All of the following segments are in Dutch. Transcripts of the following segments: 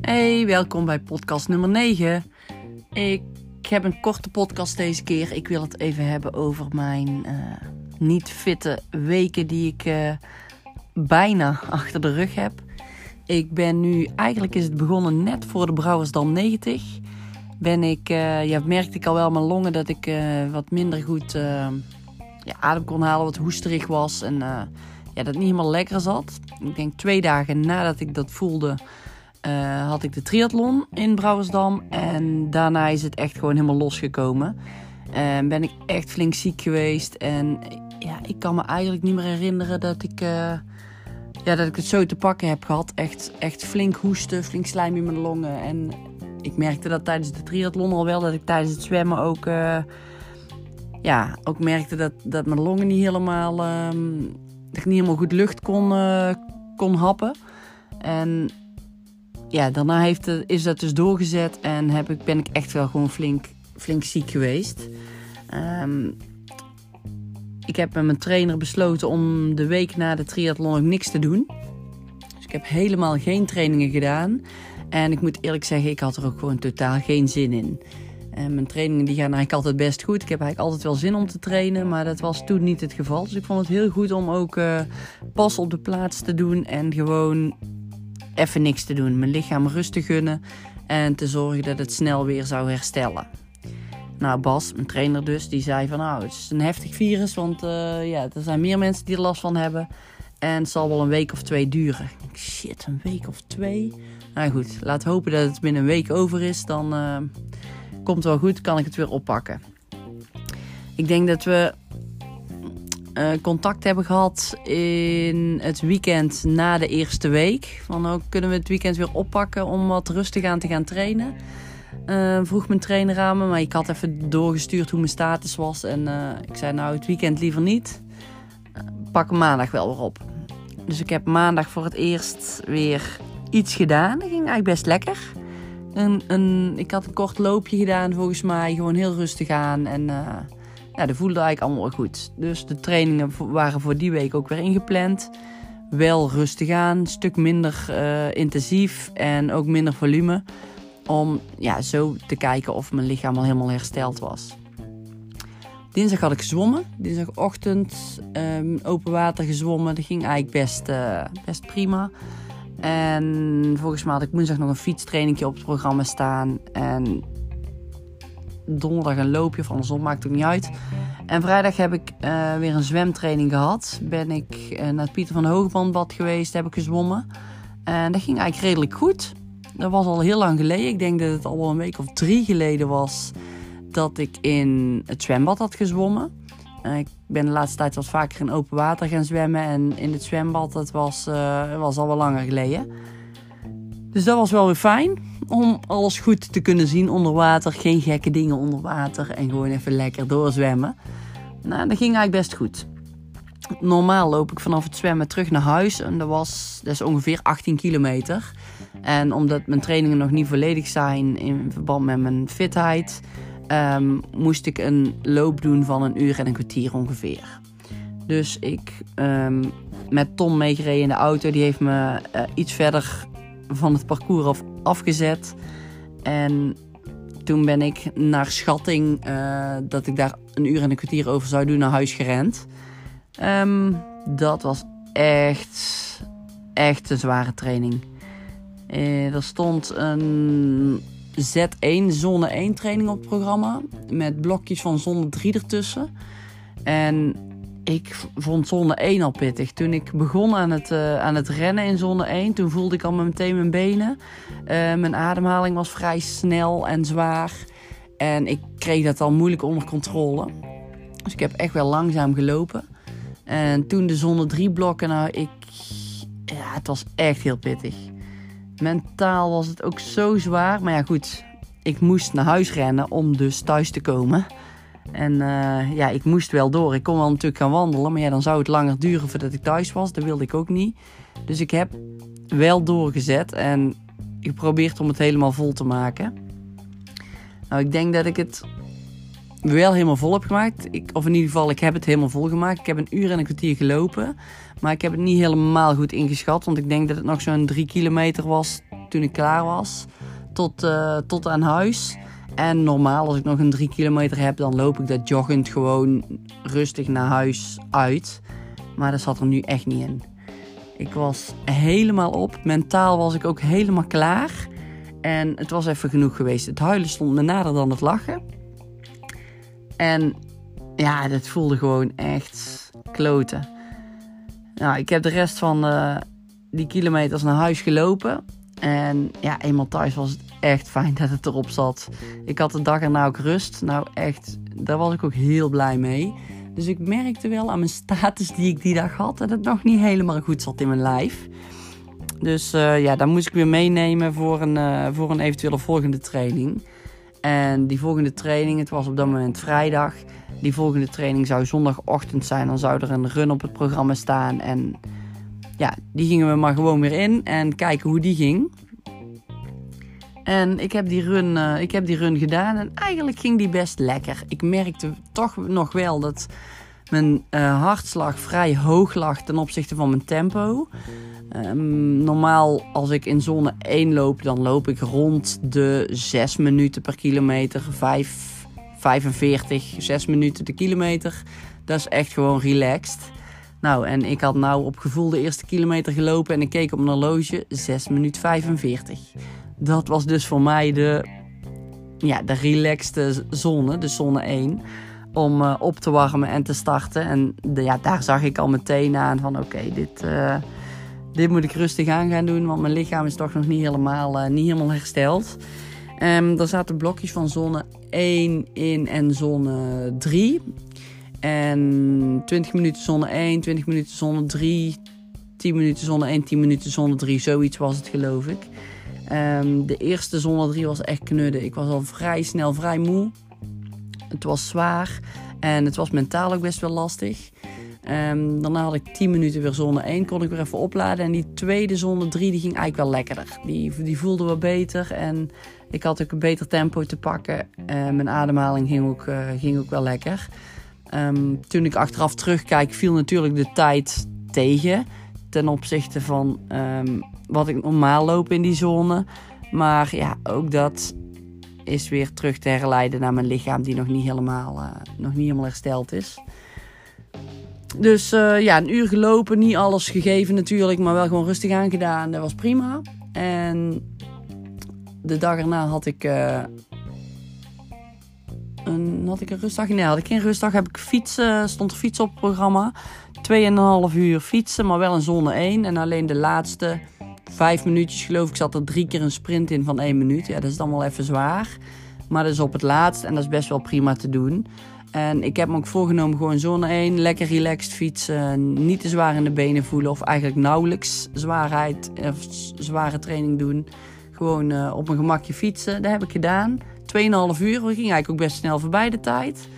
Hey, welkom bij podcast nummer 9. Ik heb een korte podcast deze keer. Ik wil het even hebben over mijn uh, niet fitte weken die ik uh, bijna achter de rug heb. Ik ben nu, eigenlijk is het begonnen net voor de Brouwersdam 90. Ben ik, uh, ja, merkte ik al wel mijn longen dat ik wat minder goed ja, adem kon halen, wat hoesterig was en ja, dat niet helemaal lekker zat. Ik denk twee dagen nadat ik dat voelde, uh, had ik de triathlon in Brouwersdam. En daarna is het echt gewoon helemaal losgekomen. En ben ik echt flink ziek geweest. En ja, ik kan me eigenlijk niet meer herinneren dat ik, uh, ja, dat ik het zo te pakken heb gehad. Echt, echt flink hoesten, flink slijm in mijn longen. En ik merkte dat tijdens de triathlon al wel. Dat ik tijdens het zwemmen ook, uh, ja, ook merkte dat, dat mijn longen niet helemaal... Um, dat ik niet helemaal goed lucht kon, kon happen. En ja, daarna heeft het, is dat dus doorgezet en heb ik, ben ik echt wel gewoon flink, flink ziek geweest. Um, ik heb met mijn trainer besloten om de week na de triathlon ook niks te doen. Dus ik heb helemaal geen trainingen gedaan. En ik moet eerlijk zeggen, ik had er ook gewoon totaal geen zin in. En mijn trainingen die gaan eigenlijk altijd best goed. Ik heb eigenlijk altijd wel zin om te trainen, maar dat was toen niet het geval. Dus ik vond het heel goed om ook uh, pas op de plaats te doen en gewoon even niks te doen. Mijn lichaam rust te gunnen en te zorgen dat het snel weer zou herstellen. Nou, Bas, mijn trainer dus, die zei van nou, het is een heftig virus, want uh, ja, er zijn meer mensen die er last van hebben. En het zal wel een week of twee duren. Shit, een week of twee? Nou goed, laat hopen dat het binnen een week over is. Dan uh, komt wel goed, kan ik het weer oppakken. Ik denk dat we uh, contact hebben gehad in het weekend na de eerste week. Van ook oh, kunnen we het weekend weer oppakken om wat rustig aan te gaan trainen. Uh, vroeg mijn trainer aan me, maar ik had even doorgestuurd hoe mijn status was. En uh, ik zei nou het weekend liever niet. pak maandag wel weer op. Dus ik heb maandag voor het eerst weer iets gedaan. Dat ging eigenlijk best lekker. Ik had een kort loopje gedaan volgens mij. Gewoon heel rustig aan en ja, dat voelde eigenlijk allemaal goed. Dus de trainingen waren voor die week ook weer ingepland. Wel rustig aan, een stuk minder uh, intensief en ook minder volume. Om ja, zo te kijken of mijn lichaam al helemaal hersteld was. Dinsdag had ik gezwommen. Dinsdagochtend um, open water gezwommen. Dat ging eigenlijk best, uh, best prima. En volgens mij had ik woensdag nog een fietstrainingje op het programma staan. En donderdag een loopje of andersom, maakt ook niet uit. En vrijdag heb ik uh, weer een zwemtraining gehad. Ben ik uh, naar het Pieter van Hoogbandbad geweest, heb ik gezwommen. En dat ging eigenlijk redelijk goed. Dat was al heel lang geleden. Ik denk dat het al wel een week of drie geleden was dat ik in het zwembad had gezwommen. Uh, ik ben de laatste tijd wat vaker in open water gaan zwemmen. En in het zwembad, dat was, was al wel langer geleden. Dus dat was wel weer fijn om alles goed te kunnen zien onder water. Geen gekke dingen onder water en gewoon even lekker doorzwemmen. Nou, dat ging eigenlijk best goed. Normaal loop ik vanaf het zwemmen terug naar huis en dat, was, dat is ongeveer 18 kilometer. En omdat mijn trainingen nog niet volledig zijn in verband met mijn fitheid, um, moest ik een loop doen van een uur en een kwartier ongeveer. Dus ik um, met Tom meegereden in de auto. Die heeft me uh, iets verder van het parcours af, afgezet. En toen ben ik naar schatting uh, dat ik daar een uur en een kwartier over zou doen naar huis gerend. Um, dat was echt, echt een zware training. Uh, er stond een Z1, zone 1 training op het programma. Met blokjes van zone 3 ertussen. En ik vond zone 1 al pittig. Toen ik begon aan het, uh, aan het rennen in zone 1, toen voelde ik al meteen mijn benen. Uh, mijn ademhaling was vrij snel en zwaar. En ik kreeg dat al moeilijk onder controle. Dus ik heb echt wel langzaam gelopen. En toen de zone 3 blokken, nou, ik. Ja, het was echt heel pittig. Mentaal was het ook zo zwaar. Maar ja, goed. Ik moest naar huis rennen om dus thuis te komen. En uh, ja, ik moest wel door. Ik kon wel natuurlijk gaan wandelen, maar ja, dan zou het langer duren voordat ik thuis was. Dat wilde ik ook niet. Dus ik heb wel doorgezet en geprobeerd om het helemaal vol te maken. Nou, ik denk dat ik het wel helemaal vol heb gemaakt. Ik, of in ieder geval, ik heb het helemaal vol gemaakt. Ik heb een uur en een kwartier gelopen. Maar ik heb het niet helemaal goed ingeschat. Want ik denk dat het nog zo'n drie kilometer was toen ik klaar was. Tot, uh, tot aan huis. En normaal, als ik nog een drie kilometer heb, dan loop ik dat joggend gewoon rustig naar huis uit. Maar dat zat er nu echt niet in. Ik was helemaal op. Mentaal was ik ook helemaal klaar. En het was even genoeg geweest. Het huilen stond me nader dan het lachen. En ja, dat voelde gewoon echt kloten. Nou, ik heb de rest van uh, die kilometers naar huis gelopen. En ja, eenmaal thuis was het echt fijn dat het erop zat. Ik had de dag erna ook rust. Nou, echt, daar was ik ook heel blij mee. Dus ik merkte wel aan mijn status die ik die dag had dat het nog niet helemaal goed zat in mijn lijf. Dus uh, ja, daar moest ik weer meenemen voor een, uh, voor een eventuele volgende training. En die volgende training, het was op dat moment vrijdag. Die volgende training zou zondagochtend zijn. Dan zou er een run op het programma staan. En ja, die gingen we maar gewoon weer in en kijken hoe die ging. En ik heb die run, uh, ik heb die run gedaan en eigenlijk ging die best lekker. Ik merkte toch nog wel dat mijn uh, hartslag vrij hoog lag ten opzichte van mijn tempo. Um, normaal als ik in zone 1 loop, dan loop ik rond de 6 minuten per kilometer. 5, 45, 6 minuten de kilometer. Dat is echt gewoon relaxed. Nou, en ik had nou op gevoel de eerste kilometer gelopen en ik keek op mijn horloge 6 minuten 45. Dat was dus voor mij de, ja, de relaxte zone, de zone 1 om uh, op te warmen en te starten. En de, ja, daar zag ik al meteen aan van oké, dit, uh, dit moet ik rustig aan gaan doen. Want mijn lichaam is toch nog niet helemaal, uh, niet helemaal hersteld. Um, er zaten blokjes van zone 1 in en zone 3. En 20 minuten zone 1, 20 minuten zone 3, 10 minuten zone 1, 10 minuten zone 3. Zoiets was het geloof ik. Um, de eerste zone 3 was echt knudden. Ik was al vrij snel vrij moe. Het was zwaar en het was mentaal ook best wel lastig. Um, daarna had ik 10 minuten weer zone 1, kon ik weer even opladen. En die tweede zone 3 die ging eigenlijk wel lekkerder. Die, die voelde wel beter en ik had ook een beter tempo te pakken. En mijn ademhaling ging ook, uh, ging ook wel lekker. Um, toen ik achteraf terugkijk, viel natuurlijk de tijd tegen. Ten opzichte van wat ik normaal loop in die zone. Maar ja, ook dat is weer terug te herleiden naar mijn lichaam die nog niet helemaal, uh, nog niet helemaal hersteld is. Dus uh, ja, een uur gelopen, niet alles gegeven natuurlijk, maar wel gewoon rustig aangedaan. Dat was prima. En de dag erna had ik, uh, een, had ik een rustdag. Nee, had ik geen rustdag. Heb ik fietsen, stond fietsen op het programma. 2,5 uur fietsen, maar wel in zone 1. En alleen de laatste vijf minuutjes geloof ik zat er drie keer een sprint in van één minuut. Ja, dat is dan wel even zwaar. Maar dat is op het laatst en dat is best wel prima te doen. En ik heb me ook voorgenomen gewoon zone 1, lekker relaxed fietsen. Niet te zwaar in de benen voelen of eigenlijk nauwelijks zwaarheid of zware training doen. Gewoon uh, op mijn gemakje fietsen. Dat heb ik gedaan. 2,5 uur. We gingen eigenlijk ook best snel voorbij de tijd.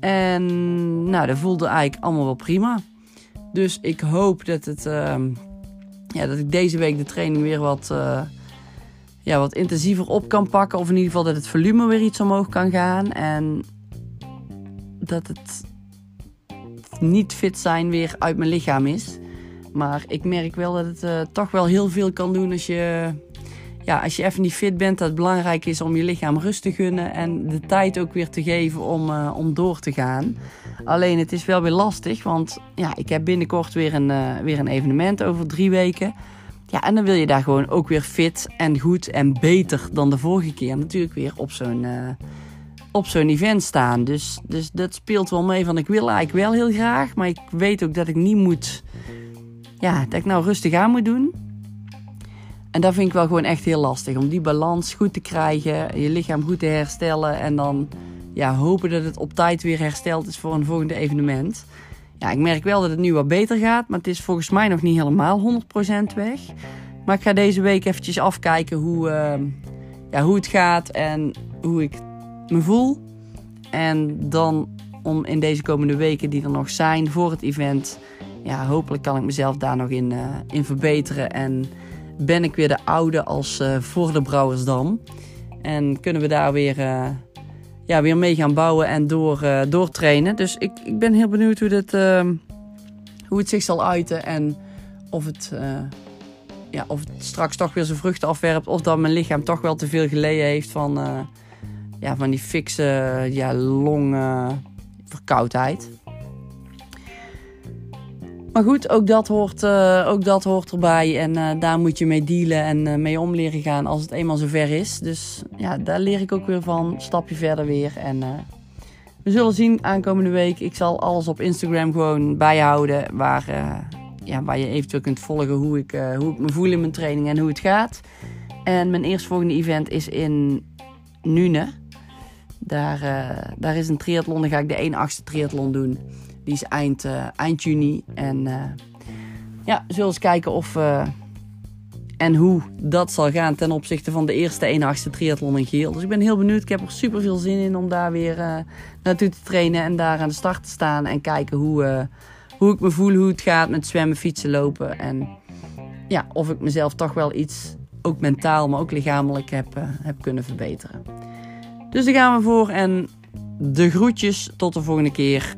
En nou, dat voelde eigenlijk allemaal wel prima. Dus ik hoop dat het... Uh, ja, dat ik deze week de training weer wat, uh, ja, wat intensiever op kan pakken. Of in ieder geval dat het volume weer iets omhoog kan gaan. En dat het niet fit zijn weer uit mijn lichaam is. Maar ik merk wel dat het uh, toch wel heel veel kan doen als je, ja, als je even niet fit bent. Dat het belangrijk is om je lichaam rust te gunnen en de tijd ook weer te geven om, uh, om door te gaan. Alleen het is wel weer lastig, want ja, ik heb binnenkort weer een, uh, weer een evenement over drie weken. Ja, en dan wil je daar gewoon ook weer fit en goed en beter dan de vorige keer natuurlijk weer op zo'n op zo'n event staan. Dus, dus dat speelt wel mee van ik wil eigenlijk wel heel graag, maar ik weet ook dat ik niet moet, ja, dat ik nou rustig aan moet doen. En dat vind ik wel gewoon echt heel lastig, om die balans goed te krijgen, je lichaam goed te herstellen en dan ja, hopen dat het op tijd weer hersteld is voor een volgende evenement. Ja, ik merk wel dat het nu wat beter gaat, maar het is volgens mij nog niet helemaal 100% weg. Maar ik ga deze week eventjes afkijken hoe, uh, ja, hoe het gaat en hoe ik me voel. En dan om in deze komende weken die er nog zijn voor het event, ja, hopelijk kan ik mezelf daar nog in, uh, in verbeteren. En ben ik weer de oude als uh, voor de Brouwersdam. En kunnen we daar weer ja, weer mee gaan bouwen en door, doortrainen. Dus ik, ik ben heel benieuwd hoe, dit, hoe het zich zal uiten. En of het, ja, of het straks toch weer zijn vruchten afwerpt. Of dat mijn lichaam toch wel te veel geleden heeft van, ja, van die fikse ja, longverkoudheid. Maar goed, ook dat hoort, uh, ook dat hoort erbij. En uh, daar moet je mee dealen en uh, mee om leren gaan als het eenmaal zover is. Dus ja, daar leer ik ook weer van. Stapje verder weer. En we zullen zien aankomende week. Ik zal alles op Instagram gewoon bijhouden. Waar, ja, waar je eventueel kunt volgen hoe ik, hoe ik me voel in mijn training en hoe het gaat. En mijn eerstvolgende event is in Nune. Daar, daar is een triathlon. Dan ga ik de 1 8 triathlon doen. Die is eind, uh, eind juni. En uh, ja, zullen eens kijken of en hoe dat zal gaan ten opzichte van de eerste 1 8 triathlon in Geel. Dus ik ben heel benieuwd. Ik heb er super veel zin in om daar weer naartoe te trainen en daar aan de start te staan. En kijken hoe, hoe ik me voel, hoe het gaat met zwemmen, fietsen, lopen. En ja, of ik mezelf toch wel iets, ook mentaal, maar ook lichamelijk heb, heb kunnen verbeteren. Dus daar gaan we voor. En de groetjes tot de volgende keer.